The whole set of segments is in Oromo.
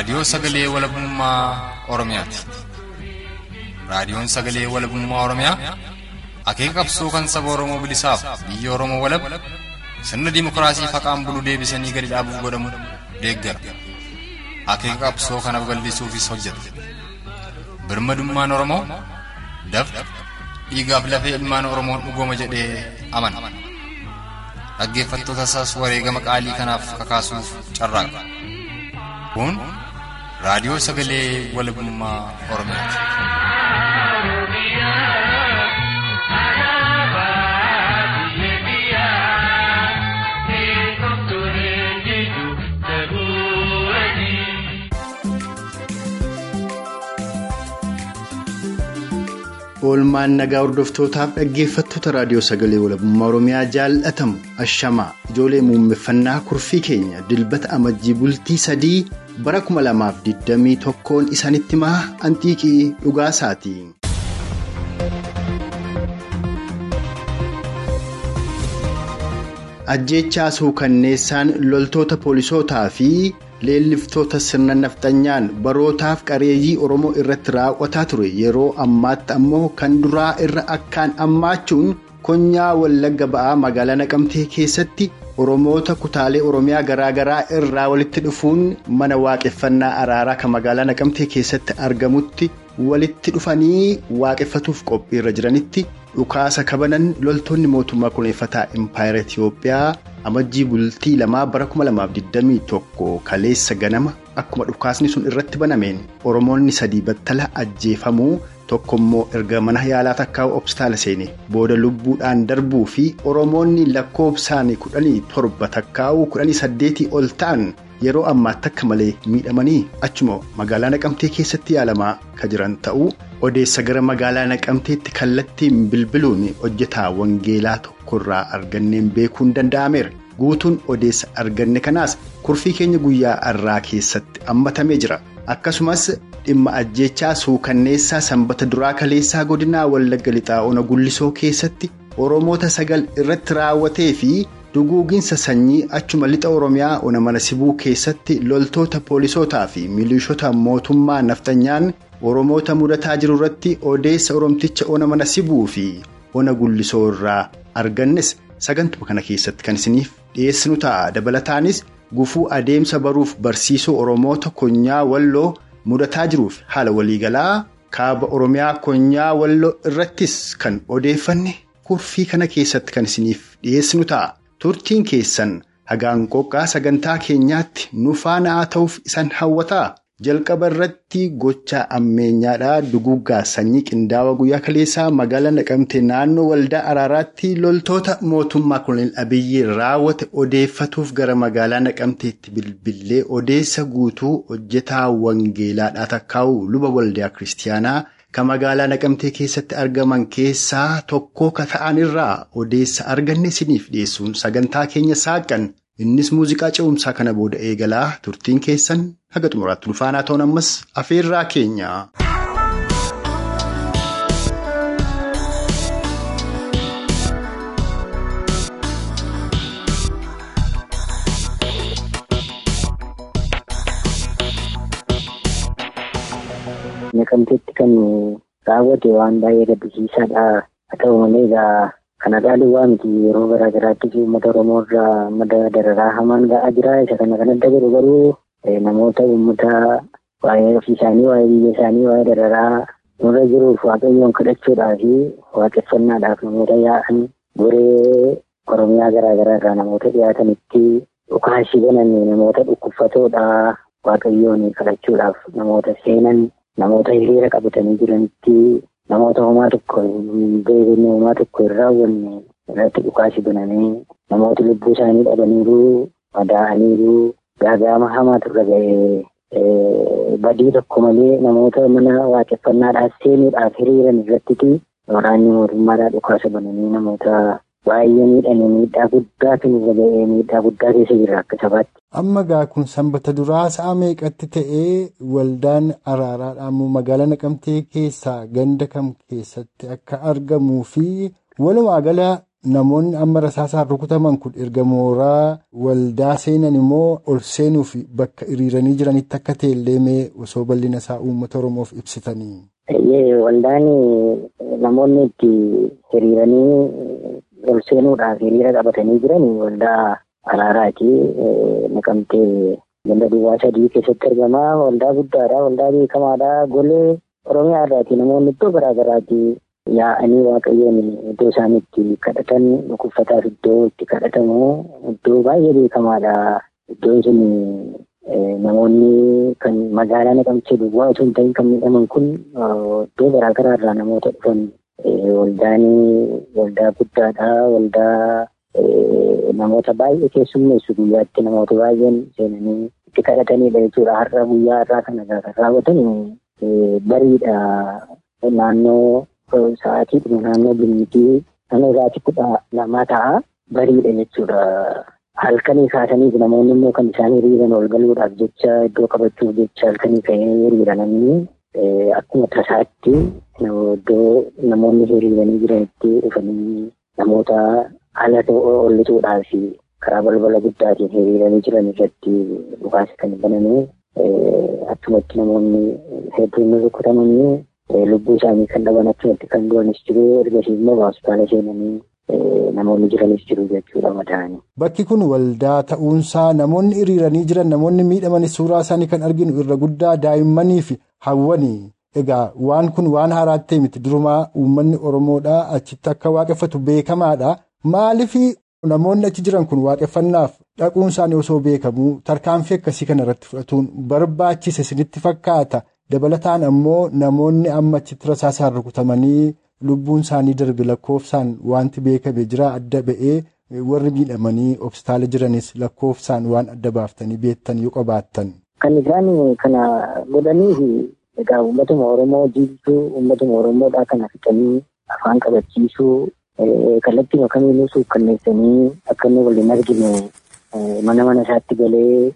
Kun raadiyoo sagalee walabummaa Oromiyaati. Raadiyoon sagalee walabummaa Oromiyaa akeeka qabsoo kan saba Oromoo bilisaaf biyya Oromoo walab sirna dimookiraasii faqaan bulu deebisanii gadi dhaabuuf godhamu deeggara. Akeeka qabsoo kanaaf bal'isuufis hojjeta. Birmadummaan Oromoo dafqa dhiigaaf lafee ilmaan Oromoon dhugooma jedhee amana. Dhaggeeffattoota isaas wareegama qaalii kanaaf kakaasuuf carraaqa. Kun raadiyoo sagalee walabummaa Oromiyaati. oolmaan nagaa hordoftootaaf dhaggeeffattoota raadiyoo sagalee walabummaa oromiyaa jaallatamu ashamaa ijoollee muummeffannaa kurfii keenya dilbata amajjii bultii sadii bara 2021 isaanitti maa antiiqii dhugaasaati. ajjeechaa suukanneessaan loltoota poolisootaa fi leelliftoota sirna nafxanyaan barootaaf qareeyyii oromoo irratti raawwataa ture yeroo ammaatti ammoo kan duraa irra akkaan ammaachuun konyaa wallagga ba'aa magaalaa naqamtee keessatti oromoota kutaalee oromiyaa garaagaraa irraa walitti dhufuun mana waaqeffannaa araaraa kan magaalaa naqamtee keessatti argamutti walitti dhufanii waaqeffatuuf qophiirra jiranitti dhukaasa kabanan loltoonni mootummaa kuneeffataa impaayera Itiyoophiyaa amajjii bultii lamaa bara 2021 kaleessa ganama akkuma dhukaasni sun irratti banameen oromoonni sadii battala ajjeefamuu tokkommoo erga mana yaalaa takkaa'u obstaala seene. Booda lubbuudhaan darbuu fi oromoonni lakkoofsaan kudhanii torba takkaa'uu kudhanii saddeetii ol ta'an yeroo ammaatti akka malee miidhamanii achuma magaalaa naqamtee keessatti yaalamaa kan jiran ta'uu odeessa gara magaalaa naqamteetti kallattiin bilbiluun hojjetaa wangeelaa tokkorraa arganneen beekuun danda'ameera guutuun odeessa arganne kanaas kurfii keenya guyyaa har'aa keessatti hammatamee jira. Akkasumas dhimma ajjeechaa suukanneessaa sanbata duraa kaleessaa godinaa wallagga lixaa ona gullisoo keessatti oromoota sagal irratti raawwatee fi. duguuginsa sanyii achuma lixa oromiyaa ona mana sibuu keessatti loltoota poolisootaa fi milishoota mootummaa nafxanyaan oromoota mudataa jiru irratti odeessa oromticha ona mana sibuu fi ona gullisoo irraa argannes sagantuma kana keessatti kan isiniif dhiyeessinu ta'a dabalataanis gufuu adeemsa baruuf barsiisuu oromoota konyaa walloo mudataa jiruuf haala waliigalaa kaaba oromiyaa konyaa walloo irrattis kan odeeffanne kurfii kana keessatti kan isiniif dhiyeessinu ta'a. turtiin keessan hagaan qoqqaa sagantaa keenyaatti nu faana haa ta'uuf isan hawwataa jalqaba irratti gochaa ammeenyaadhaa duguggaa sanyii qindaawaa guyyaa kaleessaa magaalaa naqamte naannoo waldaa araaraatti loltoota mootummaa kolonel abiyyee raawwate odeeffatuuf gara magaalaa naqamteetti bilbilee odeessa guutuu hojjetaa wangeelaadhaa takkaa'u luba waldaa kiristaanaa. kan magaalaa naqamtee keessatti argaman keessaa tokko ka ta'an irraa odeessa arganne isiniif dhiyeessuun sagantaa keenya saaqan innis muuziqaa ce'umsaa kana booda eegalaa turtiin keessan haga xumuraatti ulfaanaa ta'uun ammas afeerraa keenya. Naqamteetti kan raawwate waan baay'ee gaddisiisaadha. Haa ta'u malee egaa kana dhaaluu waa miti yeroo garaa garaattis uummata Oromoo irraa madda dararaa hamaan ga'aa jira. Isa kana kan adda godhu garuu namoota uummata waa'ee ofii isaanii, waa'ee biyya isaanii, waa'ee dararaa nurra jiruuf waaqayyoon kadhachuudhaa fi waaqeffannaadhaaf namoota yaa'an goree Oromiyaa garaa garaa irraa namoota dhiyaatanitti dhukaasii banan namoota dhukkubsatoodha. Waaqayyoon kadhachuudhaaf namoota seenan. Namoota hiriira qabatanii jiranitti namoota homaa tokko beekne homaa tokko hin raawwanne irratti dhukaasi banamee namoota lubbuu isaanii dhabaniiru madaa'aniiru gaaga'ama hamaatu irra ga'ee badii tokko malee namoota mana waaqeffannaadhaaf seenuudhaaf hiriiran irratti waraanni mootummaadhaa dhukaasa banamee namoota baay'ee miidhanii miidhaa guddaatu irra ga'ee miidhaa guddaa keessa jira akka sabaatti. Amma gaa kun sanbata duraa sa'a meeqatti ta'ee waldaan araaraadhaan magaalaa naqamtee keessaa ganda kam keessatti akka argamuu fi walumaa gala namoonni amma rasaasaan rukutaman kun erga mooraa waldaa seenan immoo ol seenuuf bakka hiriiranii jiranitti akka ta'e mee osoo bal'ina isaa uummata Oromoof ibsitanii. Waldaan namoonni itti hiriiranii ol seenuudhaaf hiriira qabatanii jiran waldaa araaraati. Naqamtee ganda duwwaa sadii keessatti argama. Waldaa guddaadha. Waldaa beekamaadha. Golee Oromiyaa irraati namoonni iddoo garaa garaati yaa'anii waaqayyoon iddoo isaan itti kadhatan dhukkubsataaf iddoo itti kadhatamu iddoo baay'ee beekamaadha. Iddoon sun namoonni kan magaalaa naqamtee duwwaa osoo hin ta'in kan miidhaman kun iddoo garaa garaa irraa namoota dhufan waldaan waldaa guddaadha. Waldaa namoota baay'ee keessummeessu guyyaatti namoota baay'een seenanii itti kadhatanidha jechuudha. Har'a guyyaa har'aa kana kan raawwatan bariidha. Naannoo sa'aatii naannoo bilmitii naannoo sa'aatii kudha lamaa ta'a bariidha jechuudha. Halkanii kaasaniif namoonni immoo kan isaan hiriiran ol galuudhaaf jecha iddoo qabachuuf jecha halkanii ka'ee hiriirananii akkuma tasaatti iddoo namoonni hiriiranii jiranitti dhufanii namoota haala oollisuudhaaf karaa balbala guddaatiin hiriiranii jiran irratti dhukaasa kan baname achumatti namoonni hedduun rukutamanii lubbuu isaanii kan dhaban achumatti kan du'anis jiru ergasii immoo hospitaala seenanii namoonni jiranis jiru jechuudha madaa'anii. Bakki kun waldaa ta'uunsaa namoonni hiriiranii jiran namoonni miidhamanis suuraa isaanii kan arginu irra guddaa daa'immanii fi hawwanii. Egaa waan kun waan haaraa ta'e miti durumaa uummanni Oromoodhaa achitti akka waaqeffatu beekamaadha. Maaliif namoonni achi jiran kun waaqeffannaaf dhaquun isaanii osoo beekamuu tarkaanfii akkasii kana irratti fudhatuun barbaachise isinitti fakkaata. Dabalataan ammoo namoonni amma achitti rasaasaan rukutamanii lubbuun isaanii darbe lakkoofsaan wanti beekame jira adda ba'ee warri miidhamanii hospitaala jiranis lakkoofsaan waan adda baaftanii beektan yoo qabaattan. Kan isaan kana godhaniif egaa uummatuma Oromoo jiibsuu uummatuma Oromoodhaa kana fixanii afaan qabachiisuu kallattii kamiinuu suukkanneessanii akka inni waliin argine mana mana isaatti galee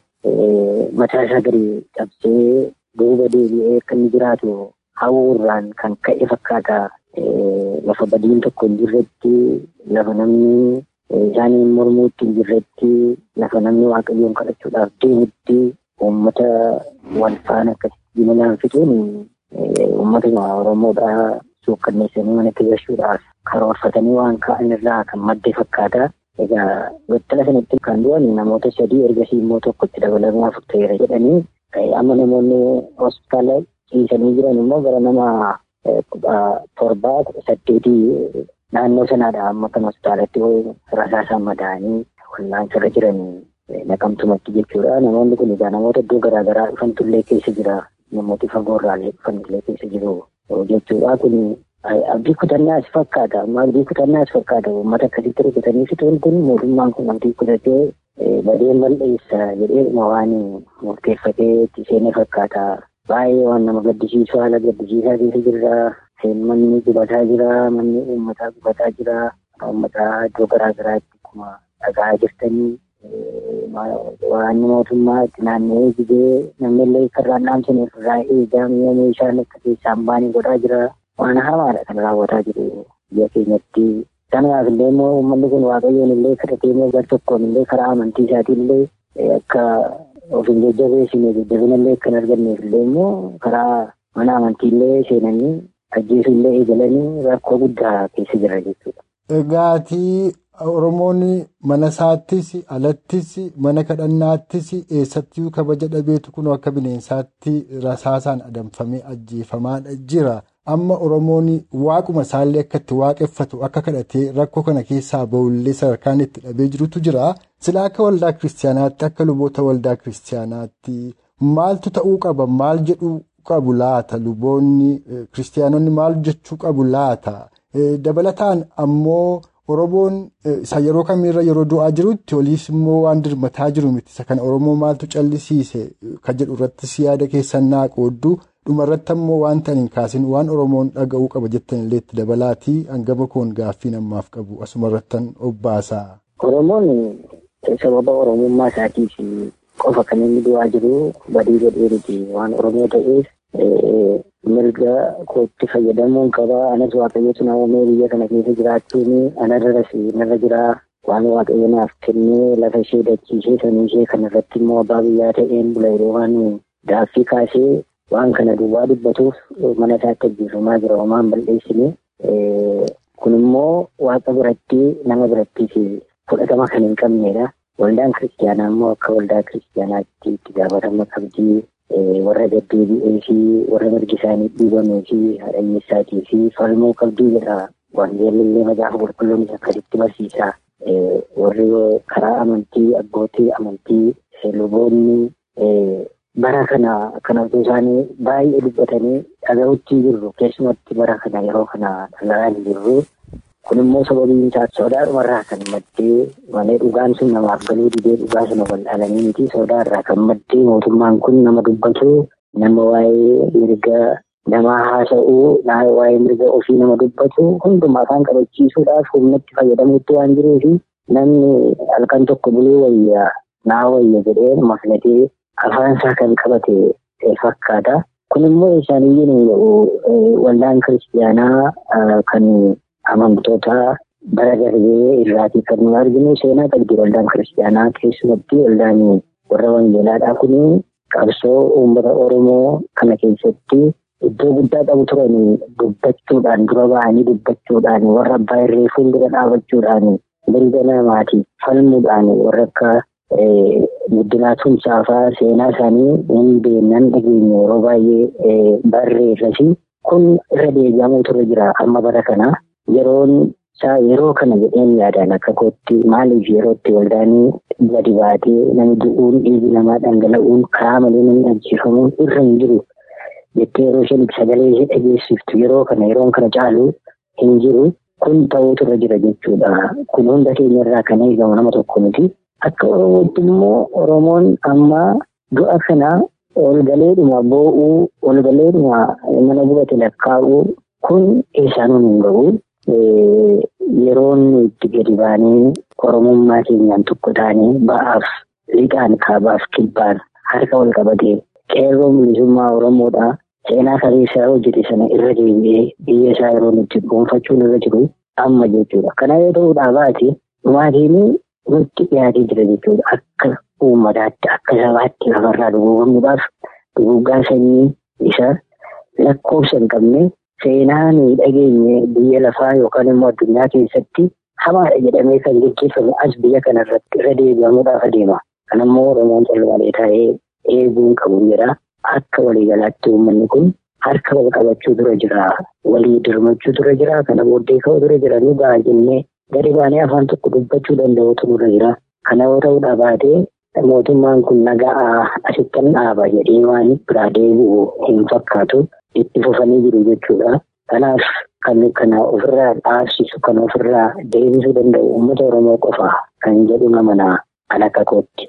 mataa isaa gadi cabsee duuba deebi'ee akka inni jiraatu hawuurraan kan ka'e fakkaata. Lafa badiin tokko hin jirretti lafa namni isaaniin mormuutti hin jirretti lafa namni waaqayyoon kadhachuudhaaf deemutti uummata wal faana akkasitti jiminaan fixuun uummatuma Oromoodhaa suukkanneessanii manatti gashuudhaaf karoorfatanii waan ka'an irraa kan madde fakkaata. Egaa battala sanatti kan du'an namoota sadii ergasii immoo tokkotti dabalamee afur ta'eera jedhanii amma namoonni hospitaala ciisanii jiran immoo gara nama torbaa saddeetii naannoo sanaadha amma kan hospitaalatti rasaasaan madaa'anii wallaansarra jiran naqamtumatti jechuudha. Namoonni kun egaa namoota iddoo garaa garaa dhufantullee keessa jira. Namooti fagoorraalee dhufanillee keessa jiru jechuudha. Kun abdii kutannaas fakkaata. Amma abdii kutannaas fakkaata. Uummata akkasitti rukutanii fixuun kun mootummaan kun abdii kutatee badeen bal'eessa jedhee waan murteeffatee itti seene fakkaata. Baay'ee waan nama gaddisiisu haala gaddisiisaa keessa jirra. Manni gubataa jira. Manni uummataa gubataa jira. Uummataa iddoo garaa garaatti akkuma dhagaa jirtanii waan mootummaa itti naanna'ee jigee namni illee karraan dhaamsaneef irraa eegaa meeshaan akka keessaan baanii godhaa jira. Waan hamaadha kan raawwataa jiru biyya keenyatti. Kanaaf illee immoo uummanni kun waaqayyoon illee kadhatee immoo gar tokkoon illee karaa amantii isaatiin illee akka of hin jajjabeessine jajjabina illee kan arganneef illee immoo karaa mana amantii illee seenanii ajjeesuu illee eegalanii rakkoo guddaa keessa jira jechuudha. Dhugaatii Oromoon mana isaattis alattis mana kadhannaattis eessattuu kabaja dhabeetu kun akka bineensaatti rasaasaan adamfamee ajjeefamaadha jira. Amma Oromoon waaquma isaallee akka itti waaqeffatu akka kadhatee rakkoo kana keessaa bahullee sadarkaan itti dhabee jirutu jira. Silaa akka waldaa kiristaanaatti akka luboota waldaa kiristaanaatti maaltu ta'uu qaba? Maal jedhuu qabu laata? Luboonni kiristaanonni maal jechuu qabu laata? Dabalataan ammoo Oromoon isa yeroo kamiirra yeroo du'aa jirutti oliis immoo waan dirmataa jiru miti. Isa kana Oromoo maaltu callisiise kan jedhu irrattis yaada keessan naa qoodduu dhumarratti ammoo wanta hin kaasin waan Oromoon dhaga'uu qaba jettan illee itti dabalaatii hangama koon gaaffii namaaf qabu asumarrattan obbaasaa. Oromoon sababa Oromummaa isaatiif qofa kan inni du'aa jiru badii godhee miti waan Oromoo ta'eef mirga kootti fayyadamuun qaba. Anas waaqayyotu na uumee biyya kana keessa jiraachuun anarras narra jiraa. Waan waaqayyo naaf kennee lafa ishee dachiisee sanii ishee kanarratti immoo abbaa biyyaa ta'een bula yeroo waan gaaffii kaasee waan kana duwwaa dubbatuuf mana isaatti ajjeefamaa jira homaan bal'eessine. Kun immoo waaqa biratti nama birattiif fudhatama kan hin qabnedha. Waldaan kiristaanaa immoo akka waldaa kiristaanaatti itti gaafatama qabdii warra deddeebi'ee fi warra mirgi isaanii dhiibamee fi haadha fi falmoo qabdii jedha. Wangeelli illee macaafa qulqulluun isa akkasitti barsiisa. Warri karaa amantii abbootii amantii luboonni bara kana kan otoo isaanii baay'ee dubbatanii dhaga'utti jirru keessumatti bara kana yeroo kana dhaga'aa jirru. Kun immoo sababiin isaa sodaadhumarraa kan maddee malee dhugaan sun namaaf galuu didee dhugaa sana wal dhalanii miti sodaarraa kan maddee mootummaan kun nama dubbatu nama waa'ee mirga namaa haasa'uu waa'ee mirga ofii nama dubbatu hunduma afaan qabachiisuudhaaf humnatti fayyadamuutti waan jiruufi namni halkan tokko buluu wayyaa naa wayya jedhee maflatee afaan isaa kan qabate fakkaata. Kun immoo isaaniyyuu waldaan kiristaanaa kan amantoota bara darbee irraatii kan nu arginu seenaa qabdi waldaan kiristaanaa keessumatti waldaan warra wangeelaadhaa kun qabsoo uummata oromoo kana keessatti iddoo guddaa qabu turan dubbachuudhaan dura ba'anii dubbachuudhaan warra abbaa irree fuuldura dhaabachuudhaan mirga namaatiif falmuudhaan warra akka guddinaa tumsaafaa seenaa isaanii hin beeknan dhageenya yeroo baay'ee barreeffasi kun irra deebi'amuu turre jira amma bara kana yeroon isaa yeroo kana jedheen yaadaan akka kootti maaliif yerootti waldaanii gadi baatee namni du'uun dhiigi namaa dhangala'uun karaa malee namni ajjeefamuun irra hin jiru jettee yeroo isheen sagalee ishee dhageessiftu yeroo kana yeroon kana caalu hin jiru kun ta'uutu irra jira jechuudha kun hunda keenyarraa kan eegamu nama tokko miti. Akka Oromootti immoo Oromoon amma du'a kana olgaleedhuma boo'uu olgaleedhuma mana gubate lakkaa'uu kun eessaanuun hin ga'u. Yeroon itti gadi baanee Oromummaa keenyaan tokko taanee ba'aaf lixaan kaabaaf kibbaan harka wal qabatee qeerroon bilisummaa Oromoodhaa seenaa kaleessaa hojjete sana irra deebi'ee biyya isaa yeroo itti dhuunfachuun irra jiru amma jechuudha. Kana yoo ta'uudhaa baate maatiin nutti dhiyaatee jira jechuudha. Akka uummataatti akka sabaatti lafarraa duguugamuudhaaf duguuggaa sanyii isa lakkoofsa hin qabne seenaa nuyi dhageenye biyya lafaa yookaan immoo addunyaa keessatti hamaadha jedhamee kan gaggeeffame as biyya kanarratti irra deebi'amuudhaaf adeema. Kanammoo Oromoon calmalee taa'ee eeguun qabu jedha. Akka waliigalaatti uummanni kun harka wal qabachuu dura jira. Walii dirmachuu dura jira. Kana booddee ka'uu dura jira. Nu gahaa jennee gadi baanee afaan tokko dubbachuu danda'utu nurra jira. Kana yoo ta'uudha baatee mootummaan kun nagaa asittan dhaaba jedhee waan biraa deebi'u hin fakkaatu itti fufanii jiru jechuudha. Kanaaf kan kana ofirraa dhaabsisu kan ofirraa deebisuu danda'u uummata Oromoo qofa kan jedhu nama naa kan akka kootti.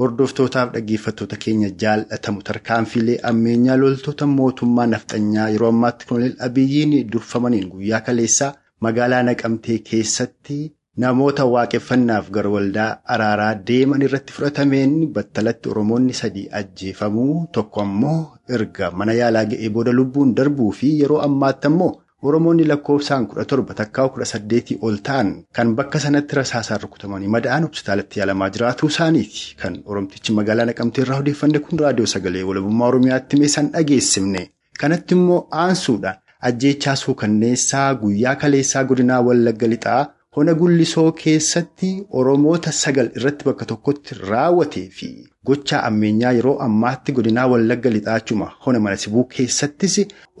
Hordoftootaaf dhaggeeffattoota keenya jaalatamu tarkaanfiilee ammeenyaa loltoota mootummaa nafxanyaa yeroo ammaatti koloneel Abiyyiin durfamaniin guyyaa kaleessaa magaalaa Naqamtee keessatti namoota waaqeffannaaf gara waldaa araaraa deeman irratti fudhatameen battalatti Oromoonni sadii ajjeefamuu tokko ammoo erga mana yaalaa ga'ee booda lubbuun darbuu fi yeroo ammaatti ammoo Oromoonni lakkoofsaan kudha torba takkaa kudha saddeetii ol ta'an kan bakka sanatti rasaasaan rukutamanii madaa'an hospitaalatti yaalamaa jiraatuu isaaniiti. Kan Oromtichi magaalaa Naqamtee irraa odeeffanne kun raadiyoo sagalee walabummaa Oromiyaatti meeshaan dhageessifne. Kanatti immoo aansuudhaan ajjeechaa suukanneessaa guyyaa kaleessaa godinaa Wallagga Lixaa hona gullisoo keessatti Oromoota sagal irratti bakka tokkotti raawwatee fi gochaa ammeenyaa yeroo ammaatti godinaa Wallagga Lixaachuma hona mana sibuu keessattis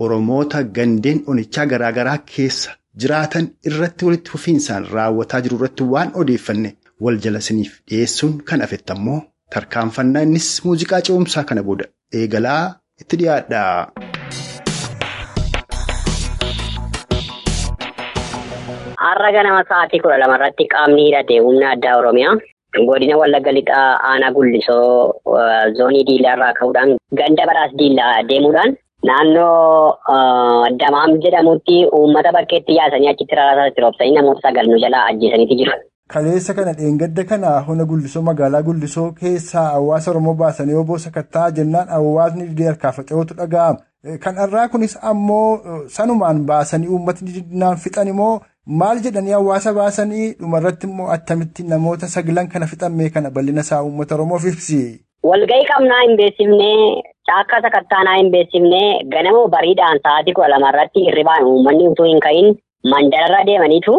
Oromoota gandeen onichaa garaagaraa keessa jiraatan irratti walitti fufiinsaan raawwataa jiru irratti waan odeeffanne wal jala siniif dhiyeessuun kan afetti ammoo tarkaanfannaa innis muuziqaa ce'umsaa kana booda eegalaa itti dhiyaadha. Har'a ganama sa'aatii kudha lama irratti qaamni hidhate humna addaa Oromiyaa godina Wallagga Lixaa aanaa Gullisoo zoonii Diillaa irraa ka'uudhaan ganda baraas Diillaa deemuudhaan naannoo Damaam jedhamutti uummata bakkeetti yaasanii achitti rarraasatti roobsanii namoota sagal nu jalaa ajjeesaniiti jiru. kaleessa kana dheengadda kana hona gullisoo magaalaa gullisoo keessaa hawaasa oromoo baasanii obbo sakattaa jennaan hawaasni didee harkaa faca'uutu dhaga'ama. Kan irraa kunis ammoo sanumaan baasanii uummatni fixan immoo maal jedhanii hawaasa baasanii dhumarratti immoo attamitti namoota saglan kana fixammee kana bal'ina isaa uummata oromoof ibsi. Walgahii qabnaa hin beeksifnee caakkaa sakattaanaa hin beeksifnee ganama bariidhaan sa'aatii kudha lamarratti hirribaan uummanni utuu hin ka'iin mandararra deemaniitu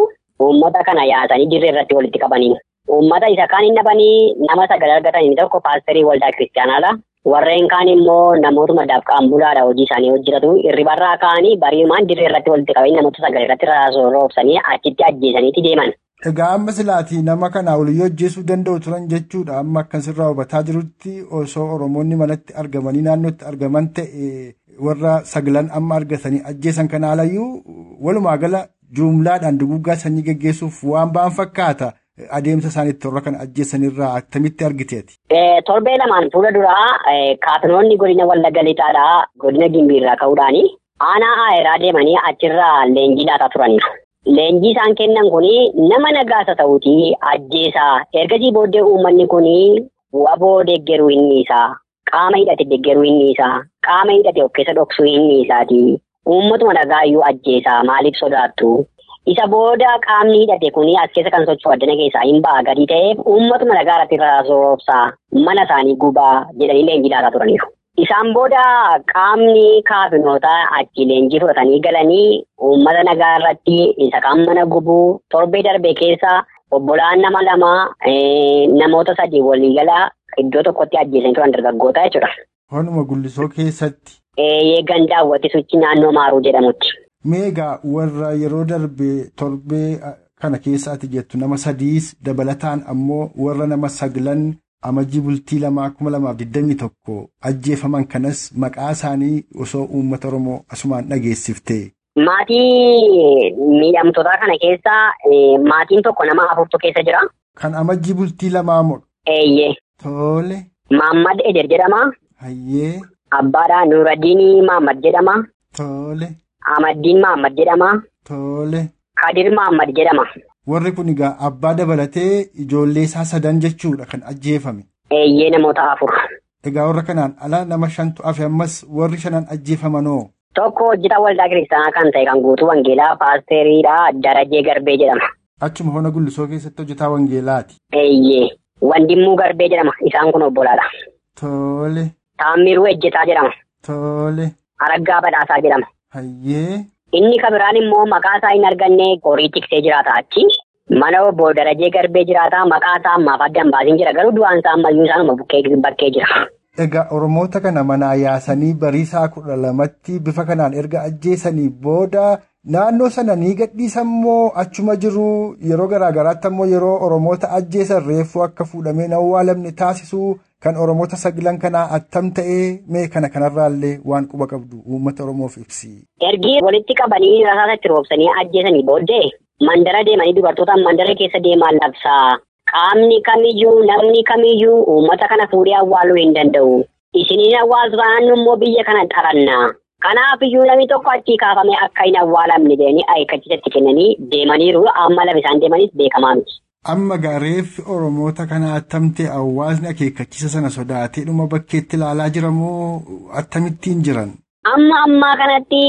uummata kana yaasanii dirree irratti walitti qabanii. Uummata isa kaan hin dhabanii nama sagal argatan inni tokko paasterii waldaa kiristaanaadha. Warreen kaan immoo namootuma daafqaan bulaadha hojii isaanii hojjetatu hirribarraa ka'anii bariimaan dirree irratti walitti qabanii namoota sagal irratti roobsanii achitti ajjeesaniiti deeman. Egaa amma silaatii nama kanaa oliyyoo ajjeesuu danda'u turan jechuudha. Amma akkasirraa hubataa jirutti osoo Oromoonni manatti argamanii naannootti argaman ta'e warra saglan amma argatanii ajjeesan kana haalayyuu walumaa gala juumlaadhaan duguuggaa sanyii geggeessuuf waan ba'an fakkaata. Adeemsa isaaniitti warra kana ajjeesanirraa akkamitti argiteeti? Torbee lamaan fuula duraa kaatinoonni godina Wallagga Lixaadhaa godina Gimbiirraa ka'uudhaani aanaa aayeraa deemanii achirraa leenjii laataa turan. Leenjii isaan kennan kuni nama nagaasa ta'uuti ajjeesaa. Ergasii booddee uummanni kuni waboo deeggaruu inni isaa. Qaama hidhate deeggaruu inni isaa. Qaama hidhate of keessa dhoksuu inni isaati. Uummatuma nagaayyuu ajjeesaa maaliif sodaattu? Isa booda qaamni hidhate kuni as keessa kan socho'u addana keessaa hin ba'a gadi ta'eef uummatuma nagaa irratti raasoroobsaa mana isaanii gubaa jedhanii leenjii laataa turaniiru. Isaan booda qaamni kaafinoota achi leenjii fudhatanii galanii uummata nagaa irratti isa kaan mana gubuu torbee darbe keessa obbolaan nama lama namoota sadii waliigala iddoo tokkotti ajjeesanii turan dargaggoota jechuudha. Honuma gullisoo keessatti. Eeyyee gandaawwatti sochii naannoo maaruu jedhamutti. Meegaa warra yeroo darbe torbee kana keessa ati jettu nama sadiis dabalataan ammoo warra nama saglan. amajjii bultii lamaa kuma lamaaf digdamii tokko ajjeefaman kanas maqaa isaanii osoo uummata oromoo asumaan dhageessifte. Maatii miidhamtootaa kana keessa maatiin tokko nama afurtu keessa jira. Kan amajjii bultii lamaa moo? Eeyyee. Tole. Maammad Eder jedhama. Hayyee. Abbaadhaa Nuuraddiin Maammad jedhama. Tole. Amaddiin Maammad jedhama. Tole. Kadir Maammad jedhama. Warri kun egaa abbaa dabalatee ijoollee isaa sadan jechuudha kan ajjeefame. Eeyyee namoota afur. Egaa warra kanaan ala nama shantu hafe ammas warri shanan ajjeefamanoo. Tokko hojjetaa waldaa kiristaanaa kan ta'e kan guutuu wangeelaa paasteriidha Darajee Garbee jedhama. Achuma hona gullisoo keessatti hojjetaa wangeelaati. Eeyyee Wandimmuu Garbee jedhama isaan kun obbolaadha. Tole. Taammiruu Ejjetaa jedhama. Tole. Araggaa Badhaasaa jedhama. Hayyee. Inni kan biraan immoo maqaa isaa hin arganne qorii tiksee jiraata achi. Mana obbo Darajee Garbee jiraata maqaa isaa ammaaf addaan baasiin jira garuu du'aan isaa ammayyuu isaanuma bakkee jira. Egaa Oromoota kana manaa yaasanii bariisaa kudha lamatti bifa kanaan erga ajjeesanii booda naannoo sana ni gadhiisan moo achuma jiru yeroo garaagaraatti ammoo yeroo Oromoota ajjeesan reeffuu akka fuudhamee hin awwaalamne taasisuu kan Oromoota saglan kanaa attam ta'ee mee kana kanarraallee waan quba qabdu uummata Oromoof ibsi. Ergi walitti qabanii rasaasatti roobsanii ajjeesanii booddee mandara deemanii dubartoota mandara keessa deemaan labsaa. Qaamni kamiyyuu namni kamiyyuu uummata kana fuudhee awwaaluu hin danda'u. Isiniin awwaaltu taanaan immoo biyya kana xaranna. Kanaaf iyyuu namni tokko achii kaafamee akka hin awwaalamne jedhanii akeekkachiisatti kennanii deemaniiru amma lafa isaan deemanis beekamaa miti. Amma gaareeffi Oromoota kana attamtee hawaasni akeekkachiisa sana sodaatee dhuma bakkeetti ilaalaa jira moo attamittiin jiran? Amma ammaa kanatti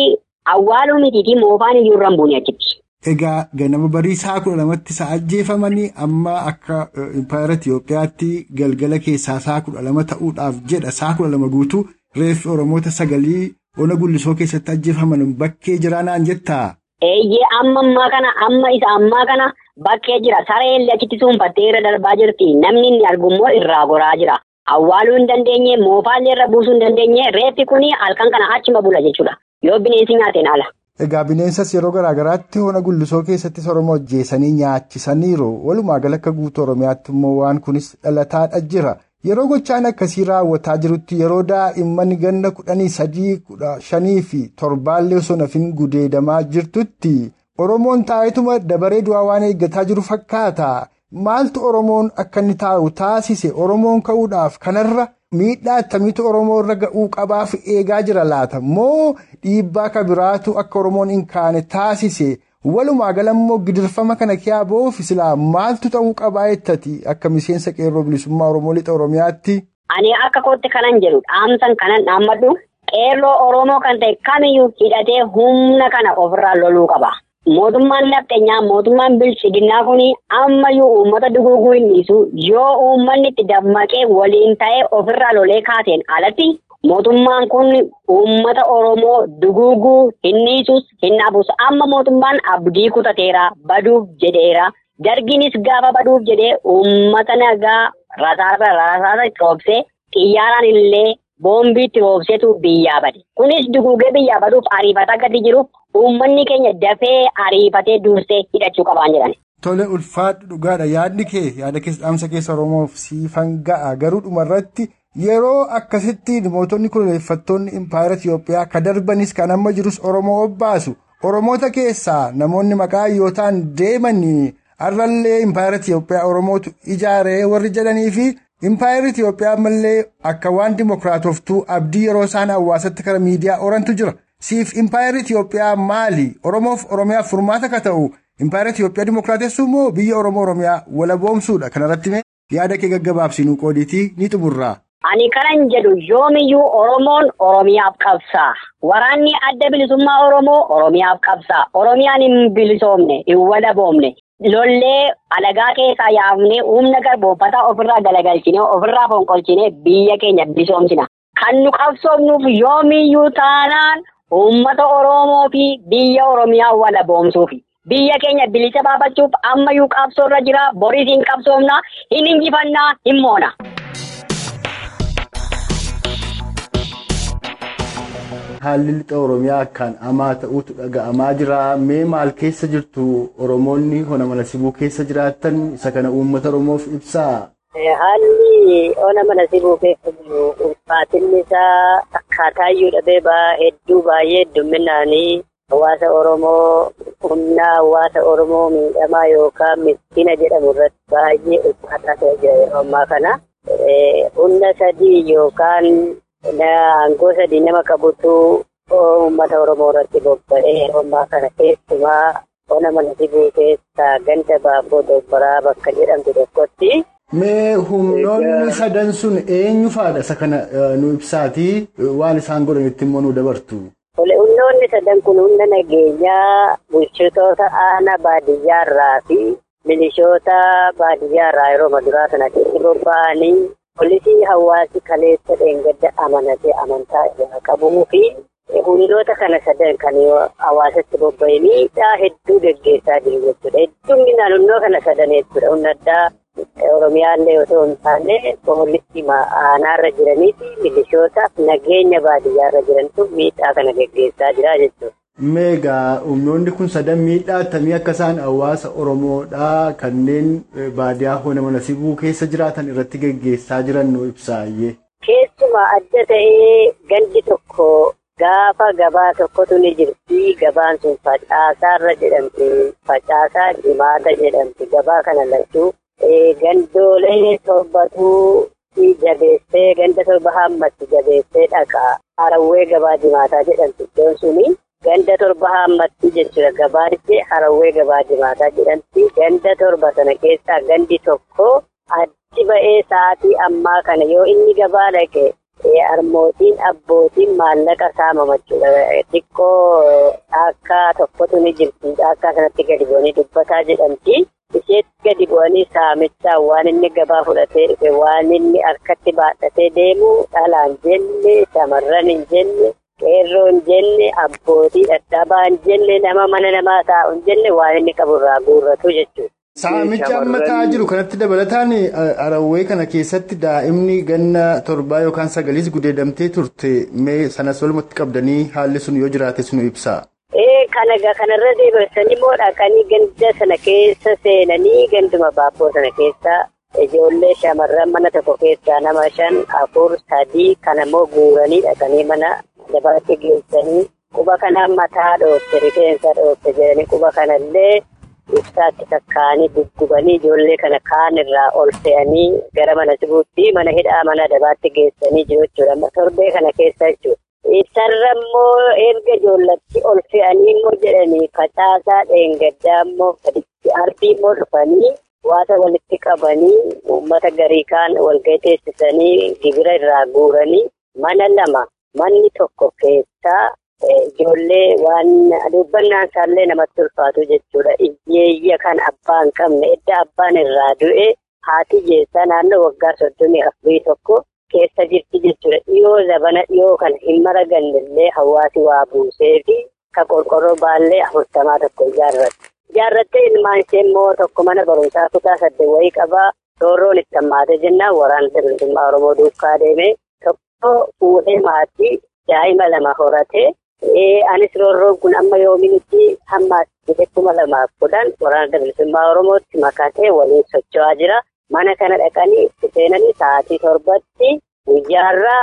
awwaaluu mitiitii moofaan iyyuu hin buune achitti. Egaa ganama barii sa'a kudha lamatti sa'a ajjeefamanii amma akka impaayera Itiyoophiyaatti galgala keessaa sa'a kudha lama ta'uudhaaf jedha sa'a kudha lama guutuu reeffi Oromoota sagalii ona gullisoo keessatti ajjeefaman bakkee jira naan jettaa? Eeyyee amma ammaa kana amma isa ammaa kana bakkee jira saree illee achitti suunfattee irra darbaa jirti namni inni argummoo irraa goraa jira. Awwaaluu hin dandeenye moofaallee irra buusuu hin dandeenye reeffi kuni halkan kana achuma bula jechuudha yoo bineensi nyaateen ala. Egaa bineensas yeroo garaagaraatti hona gullisoo keessattis Oromoo ajjeesanii nyaachisaniiru. Walumaa gala akka guutuu Oromiyaatti immoo waan kunis dhalataadha jira. Yeroo gochaan akkasii raawwataa jirutti yeroo daa'imman ganna kudhanii sadii kudha shanii fi torbaallee osoo nafin gudeedamaa jirtutti Oromoon taa'etuma dabaree du'aa waan eeggataa jiru fakkaata. Maaltu Oromoon akka inni taa'u taasise Oromoon ka'uudhaaf kanarra miidhaa attamiitu Oromoo irra ga'uu qabaaf eegaa jira laata moo dhiibbaa kabiraatu akka Oromoon hin kaane taasise walumaa gala immoo gidirfama kana kiyaa ba'uuf silaa maaltu ta'uu qabaa jettati akka miseensa qeerroo bilisummaa oromoo lixa oromiyaatti. Ani akka kootti kanan jedhu dhaamsan kanan dhaammadhu qeerroo oromoo kan ta'e kamiyyuu hidhatee humna kana ofirraa loluu qaba. Mootummaan nafxeenyaa mootummaan bilchiginaa kun ammayyuu uummata duguuguu hin dhiisu yoo uummanni itti dammaqee waliin ta'ee ofirraa lolee kaaseen alatti mootummaan kun uummata Oromoo duguuguu hin dhiisus hin dhaabus amma mootummaan abdii kutateera baduuf jedheera dargiinis gaafa baduuf jedhee uummata nagaa rasaasa rasaasa roobsee xiyyaaraan illee boombii itti roobseetu biyyaa bade kunis duguugee biyyaa baduuf ariifata gadi jiruuf. Uummanni keenya dafee ariifatee dursee hidhachuu qabaan jedhan. Tole ulfaadhu dhugaadha yaadni kee yaada dhaamsa keessa Oromoof siifan ga'a garuu dhumarratti yeroo akkasittiin mootonni koloneeffattoonni impaayera Itiyoophiyaa ka darbanis kan amma jirus Oromoo obbaasu Oromoota keessaa namoonni maqaa yootaan deemanii har'allee impaayera Itiyoophiyaa Oromootu ijaaree warri jedhanii fi impaayera Itiyoophiyaa ammallee akka waan dimokiraatoftuu abdii yeroo isaan hawaasatti karaa miidiyaa orantu jira. siif impaayera Itiyoophiyaa maali? Oromoof Oromiyaaf furmaata ka ta'u impaayera Itiyoophiyaa dimokiraatessuu moo biyya Oromoo Oromiyaa walaboomsuudha? Kanarratti mee yaada kee gaggabaabsinuu qoodiitii ni xumurraa. Ani kanan jedhu yoomiyyuu Oromoon Oromiyaaf qabsaa. Waraanni adda bilisummaa Oromoo Oromiyaaf qabsaa. Oromiyaan hin bilisoomne, hin walaboomne. Lollee alagaa keessaa yaafnee humna garboomfataa ofirraa galagalchinee ofirraa fonqolchinee biyya keenya bilisoomsina. Kan nu qabsoofnuuf yoomiyyuu taanaan uummata Oromoo fi biyya Oromiyaa walaboomsuufi. Biyya keenya bilisa baafachuuf ammayyuu qabsoorra jira. Boris hin qabsoofna, hin injifannaa, hin moona. Haalli lixa Oromiyaa akkaan hamaa ta'utu dhaga'amaa jira. Mee maal keessa jirtu Oromoonni hona mana sibuu keessa jiraatan isa kana uummata Oromoof ibsaa? Haalli ona mana sibuu keessa jiru ulfaatinni isaa akkaataayyuu dhabee ba'aa hedduu baay'ee heddumminaanii hawaasa Oromoo humna hawaasa Oromoo miidhamaa yookaan miskiina jedhamu irratti baay'ee ulfaataa ta'e jira yeroo ammaa kana. Humna sadii yookaan sadii nama qabutu uummata Oromoo irratti bobba'ee ammaa kana keessumaa ona mana sibuu keessa ganda baabboo dobbaraa bakka jedhamtu tokkotti. Mee humnoonni sadan sun eenyu faadha isa kana nu ibsaatii waan isaan godhanitti immoo nu dabartu. Humnoonni sadan kun humna nageenyaa bulchitoota aanaa baadiyyaarraa fi milishoota baadiyyaarraa yeroo maduraa sana keessa bobba'anii poolisii hawaasi kaleessa dheengadda amanatee amantaa irraa qabuu fi humnoota kana sadan kan hawaasatti bobba'ee miidhaa hedduu gaggeessaa jiru jechuudha. Hedduun naannoo kana sadan jechuudha. Humna addaa Oromiyaallee osoo hin taane poolisii aanaarra jiranii fi milishootaaf nageenya baadiyyaarra jirantu miidhaa kana gaggeessaa jira jechuudha. Meegaa humnoonni kun sadan miidhaa akkamii akka isaan hawaasa Oromoodhaa kanneen baadiyyaa hona mana sibuu keessa jiraatan irratti gaggeessaa jiran nu ibsaayyee. Keessumaa adda ta'ee gandi tokko gaafa gabaa tokkotu ni jirti. Gabaan sun facaasaarra jedhamti. Facaasaa jimaata jedhamti. Gabaa kana lachuu gandoolee torbatuu jabeessee ganda torba hammatti jabeessee dhaqa. Harawwee gabaa jimaataa jedhamti. Iddoon suni ganda torba hammatti jechuudha. Gabaanichi harawwee gabaa jimaataa jedhamti. Ganda torba sana keessaa gandi tokko achi ba'ee sa'aatii ammaa kana yoo inni gabaa dhaqe harmootiin abbootiin maallaqa saamama jechuudha. Xiqqoo akka tokkotu ni jirti. Akka sanatti gadi bu'anii dubbataa jedhamti. Isheetti gadi bu'anii saamichaan waan inni gabaa fudhatee dhufe waan inni harkatti baadhatee deemu dhalaan jenne shamarran hin jenne qeerroo hin jenne abbootii dadhabaa hin jenne nama mana namaa taa'u hin jenne waan inni qaburraa guurratu jechuudha. Saamicha amma ta'aa jiru kanatti dabalataan harawwee kana keessatti daa'imni ganna torbaa yookaan sagaliis gudeedamtee turte mee sanas walumatti qabdanii haalli sun yoo jiraate sunu ibsaa. Ee kana kanarra deebisanii immoo dhaqanii ganda sana keessa seenanii ganduma baabboo sana keessa ijoollee shamarran mana tokko keessaa nama shan afur sadii kana immoo guuranii dhaqanii mana. Dabaratti geessanii quba kana mataa dhoofte rifeensa dhoofte jedhanii quba kanallee ibsaatti kakkaanii guggubanii ijoollee kana kaan irraa ol fe'anii gara mana sibuutti mana hidhaa mana dabaatti geessanii jiru jechuudha. Torbee kana keessa jechuudha. Isarra immoo erga ijoollatti ol fe'anii immoo jedhanii facaasaa dheengaddaa immoo gaditti arbii immoo dhufanii waata walitti qabanii uummata garii kaan walgahii teessisanii gibira irraa guuranii mana lama manni tokko keessaa ijoollee waan dubbannaan isaallee namatti ulfaatu jechuudha. Iyyeeyya kan abbaan qabne edda abbaan irraa du'e haati jeessaa naannoo waggaa soddomii afurii tokko keessa jirti jechuudha. Dhiyoo zabana dhiyoo kan hin maragannellee hawaasi waa buusee fi ka qorqorroo baallee afurtamaa tokko ijaarratte. Ijaarrattee ilmaan ishee immoo tokko mana barumsaa kutaa saddeet wayii qabaa. Roorroon itti hammaate jennaan waraana bilisummaa Oromoo duukaa deemee tokko fuudhee maatii daa'ima lama horatee. Anis roorroon kun amma yoomiinitti hammaate kuma lamaaf kudhan waraana bilisummaa Oromootti makatee waliin socho'aa jira. Mana kana dhaqanii itti seenanii sa'aatii torbatti guyyaarraa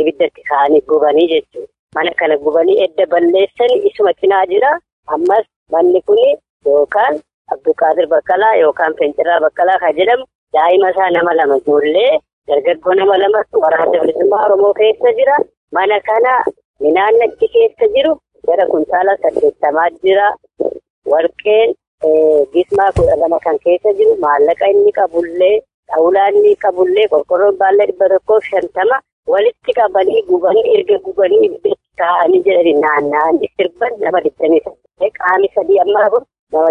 ibiddatti ka'anii gubanii jechuudha. Mana kana gubanii edda balleessanii isuma cinaa jira. Ammas manni kun yookaan Abduqaadir Baqqalaa yookaan Finciraa Baqqalaa kan jedhamu daa'ima isaa nama lama ijoollee dargaggoo nama lama waraana bilisummaa Oromoo keessa jira. Mana kana midhaan achi keessa jiru gara kuntaala saddeettamaa jira. Warqeen gismaa kudha lama kan keessa jiru maallaqa inni qabullee xawulaa inni qabullee qorqorroon baallee dhibba tokkoof shantama walitti qabanii gubanii erga gubanii taa'anii jedhanii naanna'anii sirban nama digdamii saddeet qaami sadii ammaa kun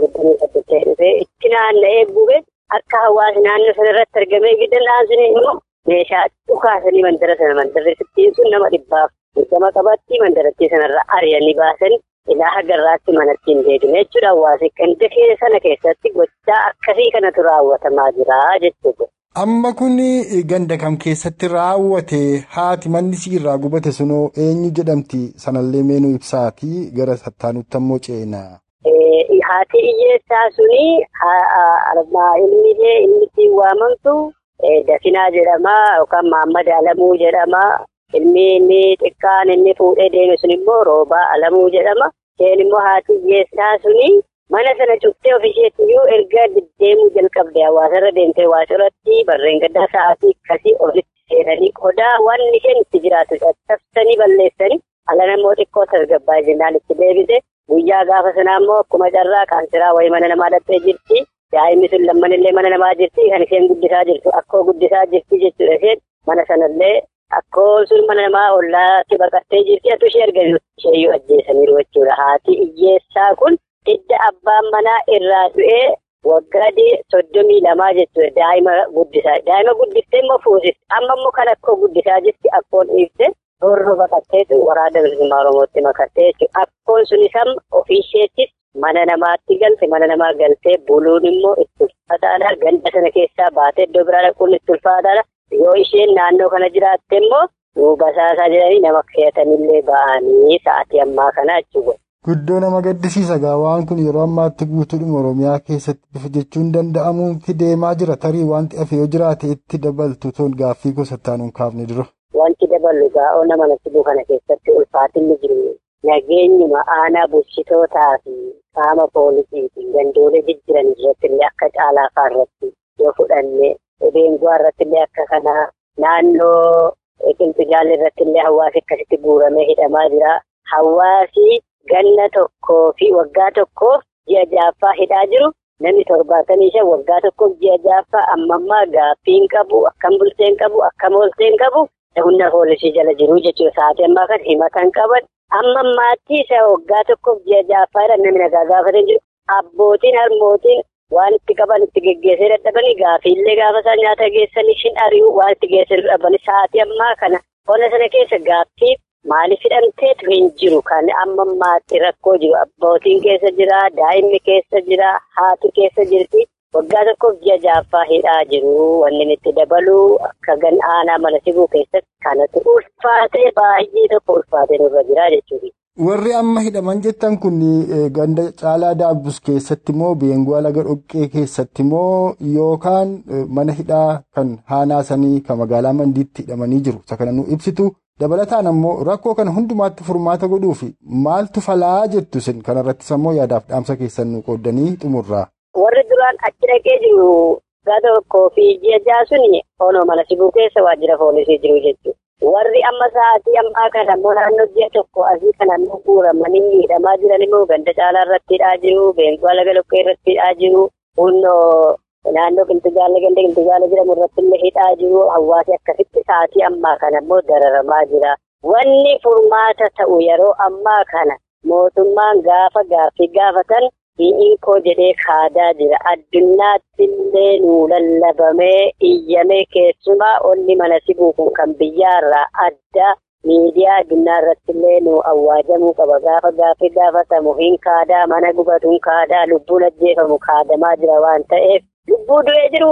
digdamii saddeet dhufee itti naanna'ee gube akka hawaasni naannoo sana irratti argamee gidan naasni immoo meeshaa dhukaasanii mandara sana mandarri sittiin sun nama dhibbaaf digdama qabatti mandarattii sanarraa ari'anii baasan ilaa hagarraatti manatti hin deebine jechuudha hawaasi ganda sana keessatti gochaa akkasii kanatu raawwatamaa jira jechuudha. Amma kun ganda kam keessatti raawwate haati manni siirraa gubate sunoo eenyu jedhamti sanallee meenuu ibsaati gara sattaanutti ammoo ceena. Haati iyyeessaa suni ilmi ittiin waamamtu Dafinaa jedhama yookaan Maammad Alamuu jedhama. Ilmi inni xiqqaan inni fuudhee deeme sun immoo Roobaa Alamuu jedhama. Isheen immoo haati iyyeessaa suni. Mana sana cuftee ofisheetiyyuu erga deddeemuu jalqabde hawaasarra deemtee waasirratti barreen gaddaa sa'aatii akkasii olitti seenanii qodaa waan isheen itti jiraatu caccabsanii balleessanii ala namoo xiqqoo tasgabbaa jennaan itti deebise guyyaa gaafa sanaa immoo akkuma carraa kaansiraa wayii mana namaa dhattee jirti. Daa'imni sun lammanillee mana namaa jirti kan isheen guddisaa jirtu akkoo guddisaa jirti jechuudha isheen mana sanallee. Akkoo sun mana namaa ollaatti baqattee jirti atu ishee argamu isheeyyuu ajjeesaniiru jechuudha. Haati iyyeessaa kun hidda abbaan manaa irraa du'ee waggaa soddomii lamaa jechuudha. Daa'ima guddisaa. Daa'ima guddiftee immoo fuusifte. Amma immoo kan akkoo guddisaa jirti akkoon dhiifte roorroo baqatteetu waraana bilisummaa Oromootti makattee jechuudha. Akkoon sunis amma ofii isheettis mana namaatti galte mana namaa galtee buluun immoo itti ulfaataadha. Ganda sana keessaa baatee iddoo biraa dhaquun itti ulfaataadha. Yoo isheen naannoo kana jiraatte immoo basaasaa jedhanii nama fe'atanillee ba'anii sa'aatii ammaa kana jechuudha. Guddoo nama gaddisiisa gaa waan kun yeroo ammaatti guutuudhuma Oromiyaa keessatti bifa jechuun danda'amuutti deemaa jira tarii wanti hafe yoo jiraate itti dabaltu toon gaaffii gosa taanuun kaafne dura. Daballu gaa'oo nama natti kana keessatti ulfaatinni jiru nageenyuma aanaa bulchitootaa fi qaama poolisii fi gandoolee jijjiiran irratti illee akka caalaa irratti yoo fudhanne. Beenguwaa irratti illee akka kanaa naannoo qilxigaalli irratti illee hawaasi akkasitti guuramee hidhamaa jira. Hawaasi ganna tokkoo fi waggaa tokkoof ji'a jaaffaa hidhaa jiru. Namni torbaatamii shan waggaa tokkoof ji'a jaaffaa ammammaa gaaffiin qabu, akkam bulteen qabu, akkam oolteen qabu humna poolisii jala jiru jechuudha. Sa'aatii ammaa kan himatan qaban. Ammammaatti isa waggaa tokkoof ji'a jaaffaa namni nagaa gaafatee jiru. Abbootiin harmootiin. Waan itti qaban itti geggeessee dadhabanii gaafiillee gaafa isaan nyaata geessanii shin ari'uu waan itti geessee dadhabanii sa'aatii ammaa kana qonna sana keessa gaaffii maaliif hidhamteetu hin jiru kan amma ammaatti rakkoo jiru abbootiin keessa jira daa'imni keessa jira haati keessa jirti waggaa tokkoof ji'a jaaffaa hidhaa jiru wanni itti dabalu akka gan aanaa mana sibuu keessatti kanatu ulfaatee baay'ee tokko ulfaatee nurra jira jechuudha. Warri amma hidhaman jettan kun ganda caalaa daabbus keessatti moo beenguwaa laga dhoqqee keessatti moo yookaan mana hidhaa kan haanaasanii kan magaalaa mandiitti hidhamanii jiru isa kana nu ibsitu dabalataan ammoo rakkoo kana hundumaatti furmaata godhuuf maaltu falaa jettu isin kanarrattis ammoo yaadaaf dhaamsa keessan nu qooddanii xumurraa. Warri duraan achi dhaqee jiru gada tokkoo fi ji'a ja'a suni onoo mana sibuu keessa waajjira poolisii jiru jechuudha. Warri amma sa'aatii ammaa kana immoo naannoo ji'a tokko asii kana immoo guuramanii miidhamaa jiran immoo ganda caalaa irratti hidhaa jiru. Beenqoo laga loqqee irratti hidhaa jiru. Hunnoo naannoo Qilxugaala ganda Qilxugaala jedhamu irratti illee hidhaa jiru. Hawaasi akkasitti sa'aatii ammaa kana immoo dararamaa jira. Wanni furmaata ta'u yeroo ammaa kana mootummaan gaafa gaaffii gaafatan hi'iin koo jedhee kaadaa jira. Addunyaatti illee nuu lallabamee iyyamee keessumaa onni mana sibuu kan biyyaarraa adda miidiyaa addunyaa irratti illee nuu awwaajamuu qaba. Gaafa gaaffii gaafatamu hin kaadaa mana gubatuun kaadaa lubbuun ajjeefamu kaadamaa jira waan ta'eef lubbuu du'ee jiru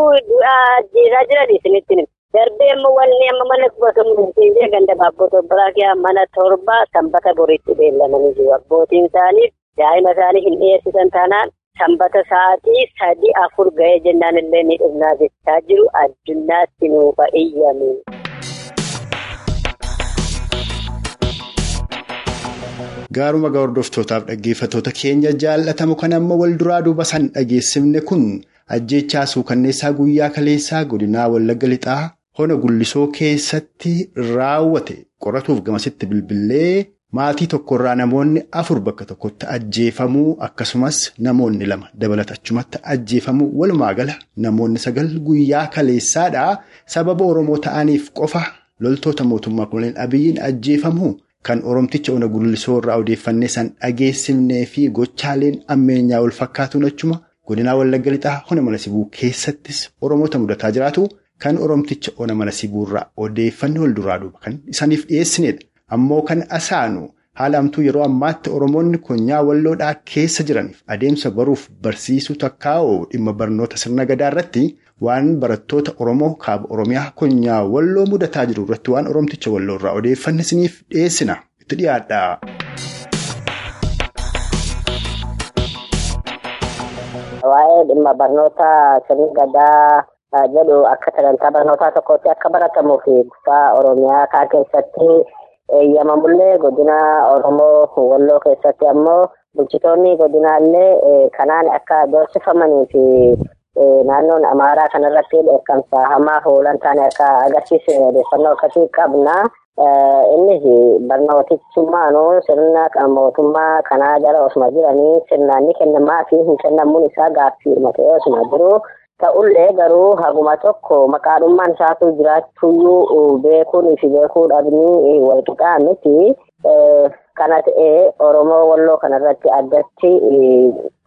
ajjeesaa jiran isinitti Darbee immoo wanni amma mana qubatamu hin ganda baabboo biraa mana torba sanbata boriitti beellamanii jiru. Abbootiin isaaniif daa'ima isaanii hin dhiyeessisan taanaan sanbata sa'aatii sadii afur ga'ee jennaan illee ni dhufnaa jechaa jiru addunyaatti nuufa iyyame. Gaaruma hordoftootaaf dhaggeeffattoota keenya jaallatamu kan amma wal duraa duuba san dhageessifne kun ajjechaa suukanneessaa guyyaa kaleessaa godinaa Wallagga Lixaa hona gullisoo keessatti raawwate qoratuuf gamasitti bilbilee maatii tokkorraa namoonni afur bakka tokkotti ajjeefamuu akkasumas namoonni lama dabalatachumatti ajjeefamuu walumaa gala namoonni sagal guyyaa kaleessaadhaa sababa Oromoo ta'aniif qofa loltoota mootummaa kunneen abiyyiin ajjeefamuu. Kan Oromticha ona gullisoo irraa odeeffannee san dhageessifnee fi gochaaleen ammeenyaa wal fakkaatuun achuma godinaa Wallagga Lixaa hona mana sibuu keessattis Oromoota mudataa jiraatu kan Oromticha ona mana sibuu irraa odeeffannee wal duraa duuba kan isaaniif dhiyeessinedha. Ammoo kan asaanu haala amtuu yeroo ammaatti Oromoonni konyaa walloodhaa keessa jiraniif adeemsa baruuf barsiisuu takkaa'oo dhimma barnoota sirna gadaa irratti waan barattoota Oromoo kaaba Oromiyaa konyaa walloo mudataa jiru irratti waan Oromticha walloo irraa odeeffanne isiniif dhiyeessina. Itti dhiyaadha. Waa'ee dhimma barnoota sirna gadaa jedhu akka sagantaa barnootaa tokkotti akka baratamuu fi kutaa Oromiyaa kaa keessatti eeyyamamullee godina Oromoo walloo keessatti ammoo bulchitoonni godinaallee kanaan akka doorsifamanii fi naannoon Amaaraa kanarratti dheekkamsa hamaa oolan taane akka agarsiise odeeffannoo akkasii qabna. Innis barnootichummaanuu sirna mootummaa kanaa jala osuma jiranii sirnaan ni kennamaa fi hin kennamuun isaa gaaffii ta'ee osuma jiru. Ta'ullee garuu haguma tokko maqaadhummaan isaatu jiraachuyyuu beekuun fi beekuu dhabnii walqixaa miti. Kana ta'ee Oromoo walloo kanarratti addatti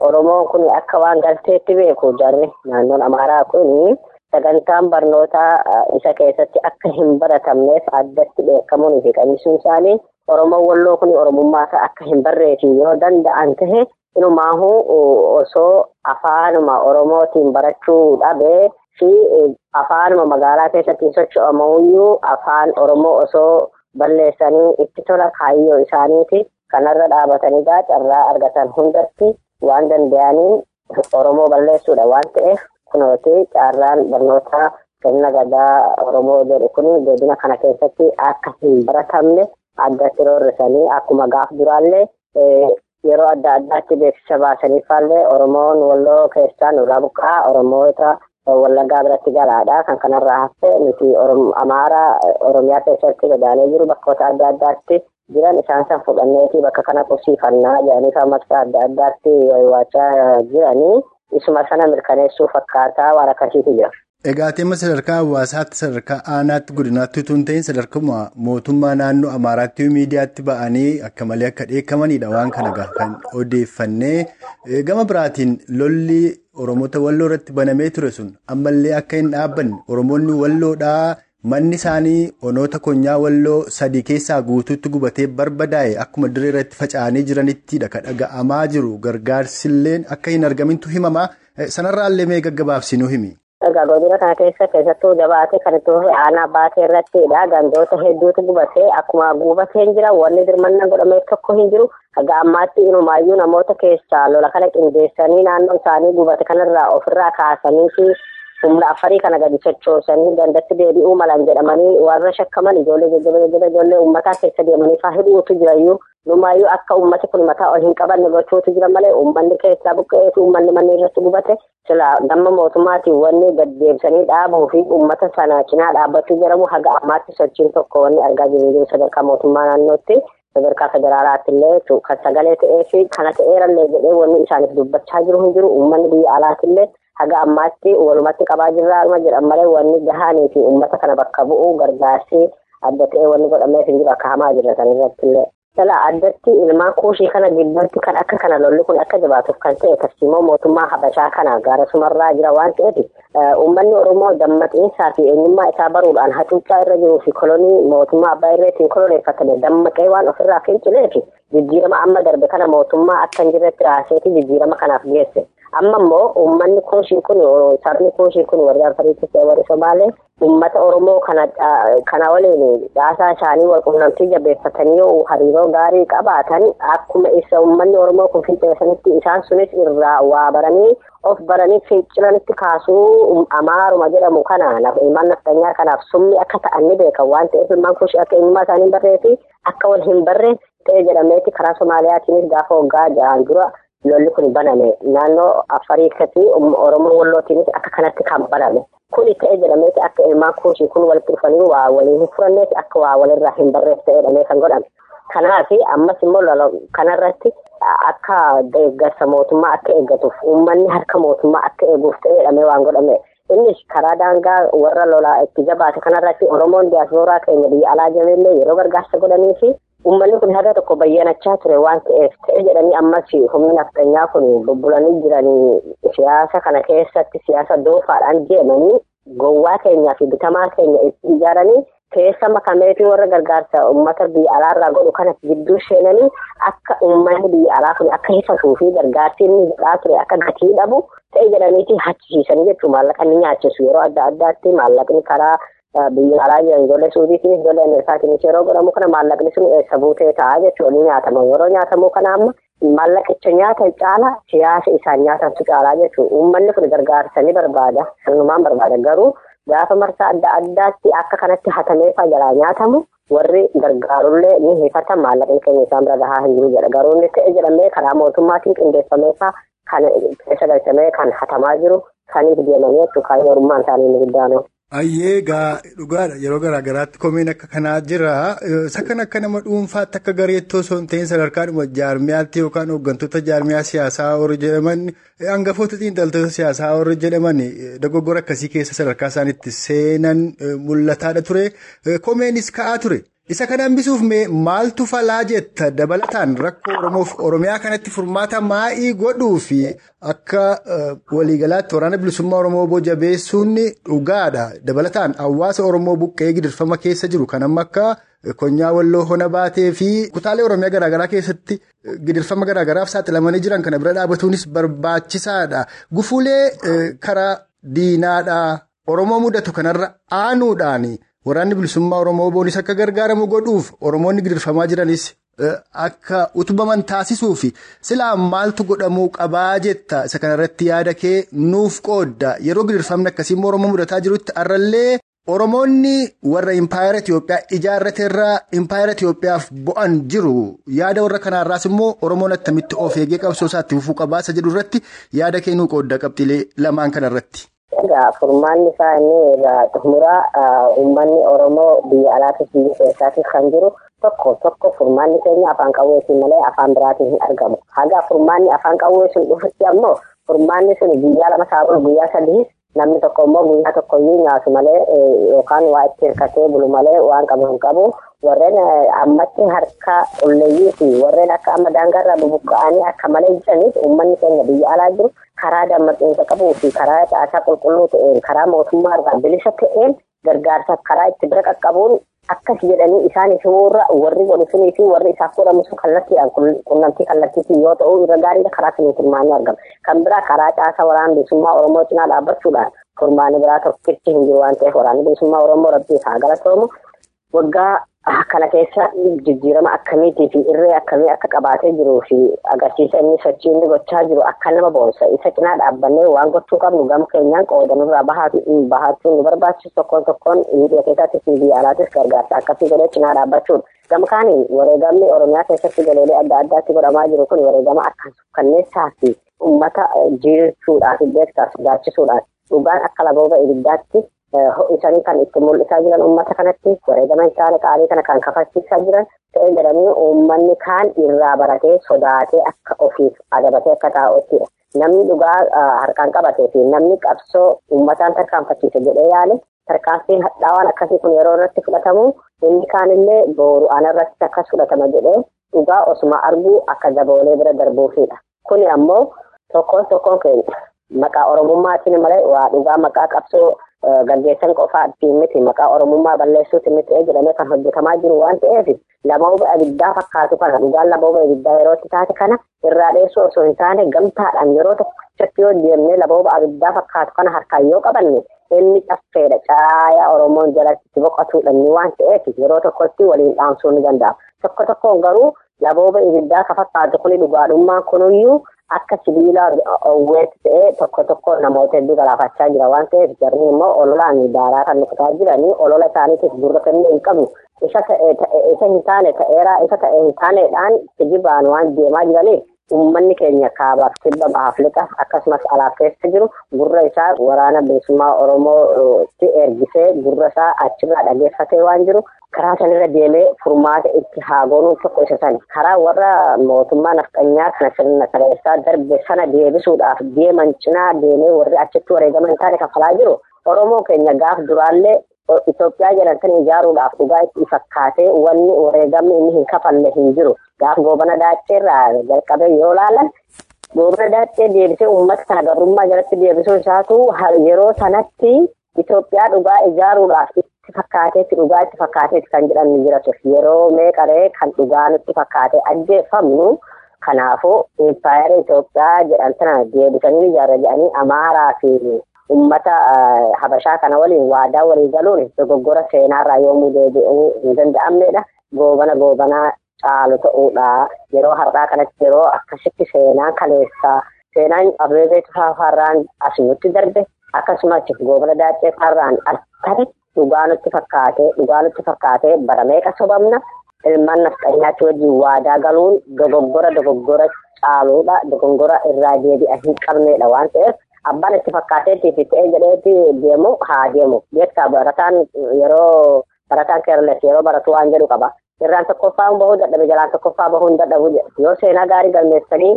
Oromoon kun akka waan galteetti beeku jarri naannoon Amaaraa kun sagantaan barnootaa isa keessatti akka hin baratamneef addatti beekamuun fi qabsiisuun isaanii Oromoon walloo kun Oromummaa isaa akka hin barreessu yoo danda'an tahe inumaahuu osoo afaanuma Oromootiin barachuu dhabee fi afaanuma magaalaa keessatti socho'amuyyuu afaan Oromoo osoo balleessanii itti tola kaayyoo isaaniiti. Kanarra dhaabatanii carraa argatan hundatti waan danda'aniin Oromoo balleessuudha. Waan ta'eef kunooti carraan barnoota sirna gadaa Oromoo jedhu kun godina kana keessatti akka hin baratamne addatti roorrisanii akkuma gaaf duraallee yeroo adda addaatti beeksisa baasaniifaallee Oromoon walloo keessaan irraa buqqaa Oromoota wallaggaa biratti galaadha. Kan kanarraa hafe nuti Amaaraa Oromiyaa keessatti godaanee jiru bakkoota adda addaatti jiran isaan san fudhanneeti bakka kana qubsiifannaa jedhanii kan. Maqsaa adda addaatti waachaa jiranii isuma sana mirkaneessuu fakkaataa waan akkasiitu jira. Egaa teema sadarkaa hawaasaatti sadarkaa aanaatti godinaatti utuu hin ta'in sadarkaa mootummaa naannoo Amaaraatti miidiyaatti ba'anii akka malee akka dheekkamanidha waan kana kan odeeffannee gama biraatiin lolli Oromoota walloo irratti banamee ture sun ammallee akka hin dhaabbanne. Oromoonni walloodhaa manni isaanii onoota konyaa walloo sadii keessaa guutuutti gubatee barbadaa'e akkuma dirree irratti faca'anii jiranittidha kan dhaga'amaa jiru gargaarsilleen akka hin argamintu himama. Sanarraallee mee gaggabaabsinuu himi. Egaa godina kana keessa keessattuu jabaatee kan itti fufe aanaa baatee irrattidha. Gandoota hedduutu gubatee akkuma gubatee hin jira wanni dirmanna godhamee tokko hin jiru. Haga ammaatti inumaayyuu namoota keessaa lola kana qindeessanii naannoo isaanii gubate kanarraa ofirraa kaasanii fi humna afarii kana gadi sochoosanii dandatti deebi'uu malan jedhamanii warra shakkaman ijoollee jajjaba jajjaba ijoollee uummataa keessa deemanii faa hidhuutu jirayyuu Numaayyuu akka uummati kun mataa ol hin qabanne gochuutu jira malee uummanni keessaa buqqa'eetu uummanni manni irratti gubate sila damma mootummaatiin wanni gaddeebisanii dhaabuu fi uummata sana cinaa dhaabbachuu jedhamu haga ammaatti sochiin tokko wanni argaa jiru sadarkaa mootummaa naannootti sadarkaa federaalaatti illee kan sagalee ta'ee fi kana ta'eerallee jedhee wanni isaaniif dubbachaa jiru hin jiru uummanni biyya alaatti illee haga ammaatti walumatti qabaa jirra jedhan malee wanni gahaanii fi uummata kana bakka bu'uu gargaarsi adda ta'e wanni godhameef hin jiru akka hamaa jiratan irratti illee. Dhala addatti ilmaan kuushii kana gidduutti kan akka kana lolli kun akka jabaatuuf kan ta'e tarsiimoo mootummaa habashaa kana gaara sumarraa jira waan ta'eef uummanni oromoo dammaqiinsaa fi eenyummaa isaa baruudhaan hacuuccaa irra jiruu fi kolonii mootummaa abbaa irreetiin koloneeffatame dammaqee waan ofirraa fincileef jijjiirama amma darbe kana mootummaa akka hin jirretti raaseeti jijjiirama kanaaf geesse. Amma immoo uummanni kuushii kun sabni kuushii kun warri Afariitti ta'e warri Somaalee uummata Oromoo kana waliin dhaasaa isaanii wal quunnamtii jabeeffatanii yoo hariiroo gaarii qabaatan akkuma isa uummanni Oromoo kun fincilsanitti isaan sunis irraa waa baranii of baranii fincilanitti kaasuu amaaruma jedhamu kana ilmaan naftanyaa kanaaf sumni akka ta'an ni beekan waan ta'eef ilmaan kuushii akka eenyummaa isaanii barree fi akka wal hin barree ta'e jedhameeti karaa Somaaliyaatiinis gaafa waggaa ja'aan dura. Lolli kun baname. Naannoo afariikatti oromoo wallootiinis akka kanatti kan baname. Kuni ta'e jedhameeti akka ilmaan kuushii kun walitti dhufanii waa waliin hin furanneeti akka waa walirraa hin barreef ta'e jedhamee kan godhame. Kanaaf ammas immoo kanarratti akka deeggarsa mootummaa akka eeggatuuf uummanni harka mootummaa akka eeguuf ta'e jedhamee waan godhame innis karaa daangaa warra lolaa itti jabaate kanarratti oromoon diyaaspooraa keenya biyya alaa jabeellee yeroo gargaarsa godhanii fi uummanni kun haga tokko bayyanachaa ture waan ta'eef ta'e jedhanii ammas humni naftanyaa kun bubbulanii jiranii siyaasa kana keessatti siyaasa doofaadhaan deemanii gowwaa keenyaa fi bitamaa keenya itti ijaaranii keessa makameetii warra gargaarsa uummata biyya alaarraa godhu kanatti gidduu seenanii akka uummanni biyya alaa kun akka hifatuu fi gargaarsi inni godhaa ture akka gatii dhabu ta'e jedhaniiti hachisiisanii jechuun maallaqa inni nyaachisu yeroo adda addaatti maallaqni karaa. Biyya alaa jiran ijoollee suudiitiinis ijoollee ameerikaatiinis yeroo godhamu kana maallaqni sun eessa buutee ta'a jechuudha ni nyaatama yeroo nyaatamu kana amma maallaqicha nyaatan caala siyaasa isaan nyaatantu caalaa jechuudha uummanni kun gargaarsa ni barbaada sanumaan barbaada garuu gaafa marsaa adda addaatti akka kanatti hatameefaa jalaa nyaatamu warri gargaarullee ni hifatan maallaqni keenya isaan bira gahaa hin jiru jedha garuu inni ta'e jedhamee karaa mootummaatiin qindeeffameefaa kan keessa galchamee kan hatamaa jiru kaniif deemanii jechuudha kaayyoorummaan isaanii inni guddaanu. Ayyee gaa dhugaadha yeroo garaa garaatti komeen akka kanaa jira isa kan akka nama dhuunfaatti akka gareettoo osoo hin ta'in sadarkaadhuma jaarmiyaatti yookaan hooggantoota jaarmiyaa siyaasaa warri jedhaman hangafoota xiinxaltoota siyaasaa warri jedhaman dogoggora akkasii keessa sadarkaa isaaniitti seenan mul'ataadha ture komeenis ka'aa ture. Isa kana hambisuuf maaltu falaa jetta dabalataan rakkoo Oromoof Oromiyaa kanatti furmaata maa'ii godhuu fi akka waliigalaatti waraana bilisummaa Oromoo jabeessuun dhugaadha. Dabalataan hawaasa Oromoo buqqee gidirfama keessa jiru kan amma akka konyaa walloo hona baatee fi kutaalee Oromiyaa garaagaraa keessatti gidirfama garaagaraaf saaxilamanii jiran kana bira dhaabatuunis barbaachisaadha. Gufuulee karaa diinaadhaa Oromoo mudatu kanarra aanuudhaani. Waraanni bilisummaa Oromoo boonis akka gargaaramu godhuuf Oromoonni gidirfamaa jiranis akka utubaman taasisuu fi silaa maaltu godhamuu qabaa jetta? Isa kanarratti yaada kee nuuf qoodda. Yeroo gidirfamni akkasii immoo Oromoo mudataa jirutti har'allee Oromoonni warra impaayera Itiyoophiyaa ijaarrateerraa impaayera Itiyoophiyaaf bu'an jiru. Yaada warra kanaarraas immoo Oromoon attamitti of eegee qabsoo fufuu qabaa isa jedhu irratti yaada kee nuu qoodda qabxiilee lamaan kanarratti. Egaa furmaanni isaa inni irraa xumuraa uummanni Oromoo biyya alaatis biyya keessaatis kan jiru tokko tokko furmaanni keenya afaan qawweetiin malee afaan biraatiin hin argamu. Haga furmaanni afaan qawwee sun dhufutti ammoo furmaanni sun guyyaa lama saafuu guyyaa sadii namni tokko immoo guyyaa tokkoyyuu nyaatu malee yookaan waa itti hirkatee bulu malee waan qabu hin qabu. Warreen ammatti harka qulleeyyii fi warreen akka amma daangaarraa bubuqqa'anii akka malee jiraniif uummanni keenya biyya alaa jiru. karaa dammaqinsa qabuu fi karaa caasaa qulqulluu ta'een karaa mootummaa irraa bilisa ta'een gargaarsaaf karaa itti bira qaqqabuun akkas jedhanii isaanis immoo warri godhu sunii fi warri isaaf godhamu sun kallattiidhaan qunnamtii kallattiitiin yoo ta'u irra gaariidha karaa suniif hirmaannii argama. Kan biraa karaa caasaa waraana bilisummaa Oromoo cinaa dhaabbachuudhaan furmaanni biraa tokkichi hin jiru waan ta'eef waraanni bilisummaa Oromoo rabbii isaa galatoomu waggaa kana keessa jijjiirama akkamiitii fi irree akkamii akka qabaatee jiruu fi agarsiisa inni sochii inni gochaa jiru akka nama boonsa isa cinaa dhaabbannee waan gochuu qabnu gama keenyaan qoodanurraa bahaachuu nu barbaachisu tokkoon tokkoon biyya keessattis fi biyya alaatis gargaarsa akkasii godhee cinaa dhaabbachuudha. Gama kaaniin wareegamni Oromiyaa keessatti galoolee adda addaatti godhamaa jiru kun wareegama akka kanneessaa fi uummata jiilchuudhaaf beektaa sodaachisuudhaaf dhugaan akka labooba ibiddaatti ho'isanii kan itti mul'isaa jiran uummata kanatti wareegama hin taane qaalii kana kan kafachiisaa jiran ta'ee jedhanii uummanni kaan irraa baratee sodaatee akka ofiif adabatee akka taa'uttidha. Namni dhugaa harkaan qabatee fi namni qabsoo uummataan tarkaanfachiise jedhee yaale tarkaanfiin hadhaawaan akkasii kun yeroo irratti fudhatamu inni kaanillee booru anarratti akkas fudhatama jedhee dhugaa osuma arguu akka daboolee bira darbuufidha. Kuni ammoo tokkoon tokkoon keenya maqaa oromummaatiin malee waa dhugaa maqaa qabsoo gaggeessan qofaa ittiin miti maqaa oromummaa balleessuuti miti jedhamee kan hojjetamaa jiru waan ta'eef labooba abiddaa fakkaatu kana dhugaan labooba abiddaa yerootti taate kana irraa dheessuu osoo hin taane gamtaadhaan yeroo tokkotti yoo deemnee labooba abiddaa fakkaatu kana harkaan yoo qabanne inni caffeedha caayaa oromoon jalatti itti boqotuudha inni waan ta'eef yeroo tokkotti waliin dhaamsuu ni danda'ama tokko tokkoon garuu labooba abiddaa ka fakkaatu kuni dhugaadhummaan kunuyyuu akka sibiila owweetti ta'ee tokko tokko namoota hedduu galaafachaa jira waan ta'eef jarri immoo ololaan daaraa kan nukutaa jiranii olola isaaniitiif gurra kennuu hin qabnu. Isa hin taane ta'eeraa isa ta'e hin taaneedhaan kijibaan waan deemaa jiraniif uummanni keenya kaabaaf kibba bahaaf lixa akkasumas alaaf keessa jiru gurra isaa waraana bilisummaa oromootti ergisee gurra isaa achirraa dhageeffatee waan jiru karaa sanirra deemee furmaata itti haa goonuun tokko isa sani karaa warra mootummaa nafxanyaa kana sirna kaleessaa darbe sana deebisuudhaaf deeman cinaa deemee warri achitti wareegama hin taane kafalaa jiru. Oromoo keenya gaaf duraallee Itoophiyaa jedhamtan ijaaruudhaaf dhugaa itti fakkaatee wanni wareegamni inni hin kafalle hin jiru. Gaaf goobana daacceerraa jalqabee yoo laalan goobana daaccee deebisee uummata kana gabrummaa jalatti deebisuu isaatu yeroo sanatti Itoophiyaa dhugaa ijaaruudhaaf itti fakkaateetti dhugaa itti fakkaateetti kan jedhan jira ture yeroo meeqaree kan dhugaa nutti fakkaatee ajjeeffamnu kanaafuu impaayera Itoophiyaa jedhamtana deebisanii ijaarra jedhanii Amaaraa fi ummata habashaa kana waliin waadaa walii galuun dogoggora seenaarraa yoomuu deebi'uu hin danda'amnedha. Goobana goobanaa caalu ta'uudha. Yeroo har'aa kanatti yeroo akkasitti seenaan kaleessaa seenaan abeebee faafaarraan as nutti darbe akkasumas goobana daacee faarraan akkatti dhugaa nutti fakkaatee dhugaa nutti fakkaatee bara meeqa sobamna ilmaan nafxanyaatti wajjin waadaa galuun dogoggora dogoggora caaluudha. Dogoggora irraa deebi'a hin qabnedha waan ta'eef. Abbaan itti fakkaateetti fi ta'ee jedheetti deemu haa deemu. Beektaa barataan yeroo barataan keerles yeroo baratu waan jedhu qaba. Irraan tokkoffaa bahuu dadhabe jalaan tokkoffaa bahuu hin dadhabu jedha. Yoo seenaa gaarii galmeessanii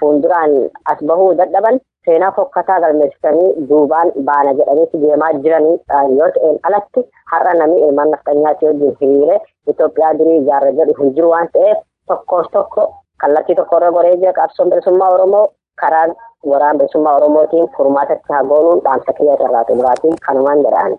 fuulduraan as bahuu dadhaban seenaa fokkataa galmeessanii duubaan baana jedhaniitti deemaa jiranii yoo ta'een alatti har'a namni ilmaan nafxanyaatti wajjin hiriiree Itoophiyaa durii ijaarra jedhu hin jiru waan ta'eef tokkos tokko kallattii tokkorra goree jira qabsoon bilisummaa Oromoo karaa waraana bilisummaa oromootiin furmaatatti haa goonuun dhaamsa kiyya irraa xumuraatiin kanumaan jedhaan.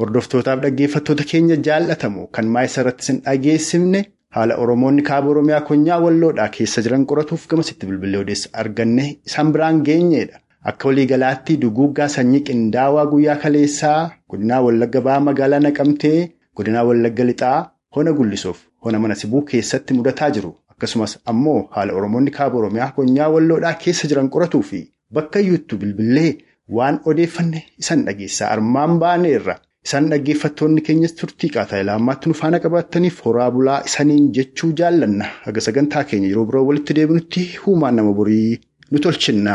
Hordoftootaaf dhaggeeffattoota keenya jaallatamu kan maayisa irratti sin dhageessifne haala Oromoonni kaaba Oromiyaa konyaa walloodhaa keessa jiran qoratuuf gamasitti bilbilee odeessa arganne isaan biraan geenyeedha. Akka waliigalaatti duguuggaa sanyii qindaawaa guyyaa kaleessaa godinaa Wallagga Ba'aa magaalaa Naqamtee godinaa Wallagga Lixaa hona guldisuuf hona mana sibuu keessatti mudataa jiru. Akkasumas ammoo haala Oromoonni kaaba Oromiyaa konyaa walloodhaa keessa jiran qoratuu fi bakka iyyuuttu bilbilee waan odeeffanne isaan dhageessaa armaan baaneerra. Isaan dhaggeeffattoonni keenyas turtii qaataa ilaammaatti nu faana qabaattaniif horaa bulaa isaniin jechuu jaallanna. Haga sagantaa keenya yeroo biroo walitti deebinutti huumaan nama borii nu tolchinna.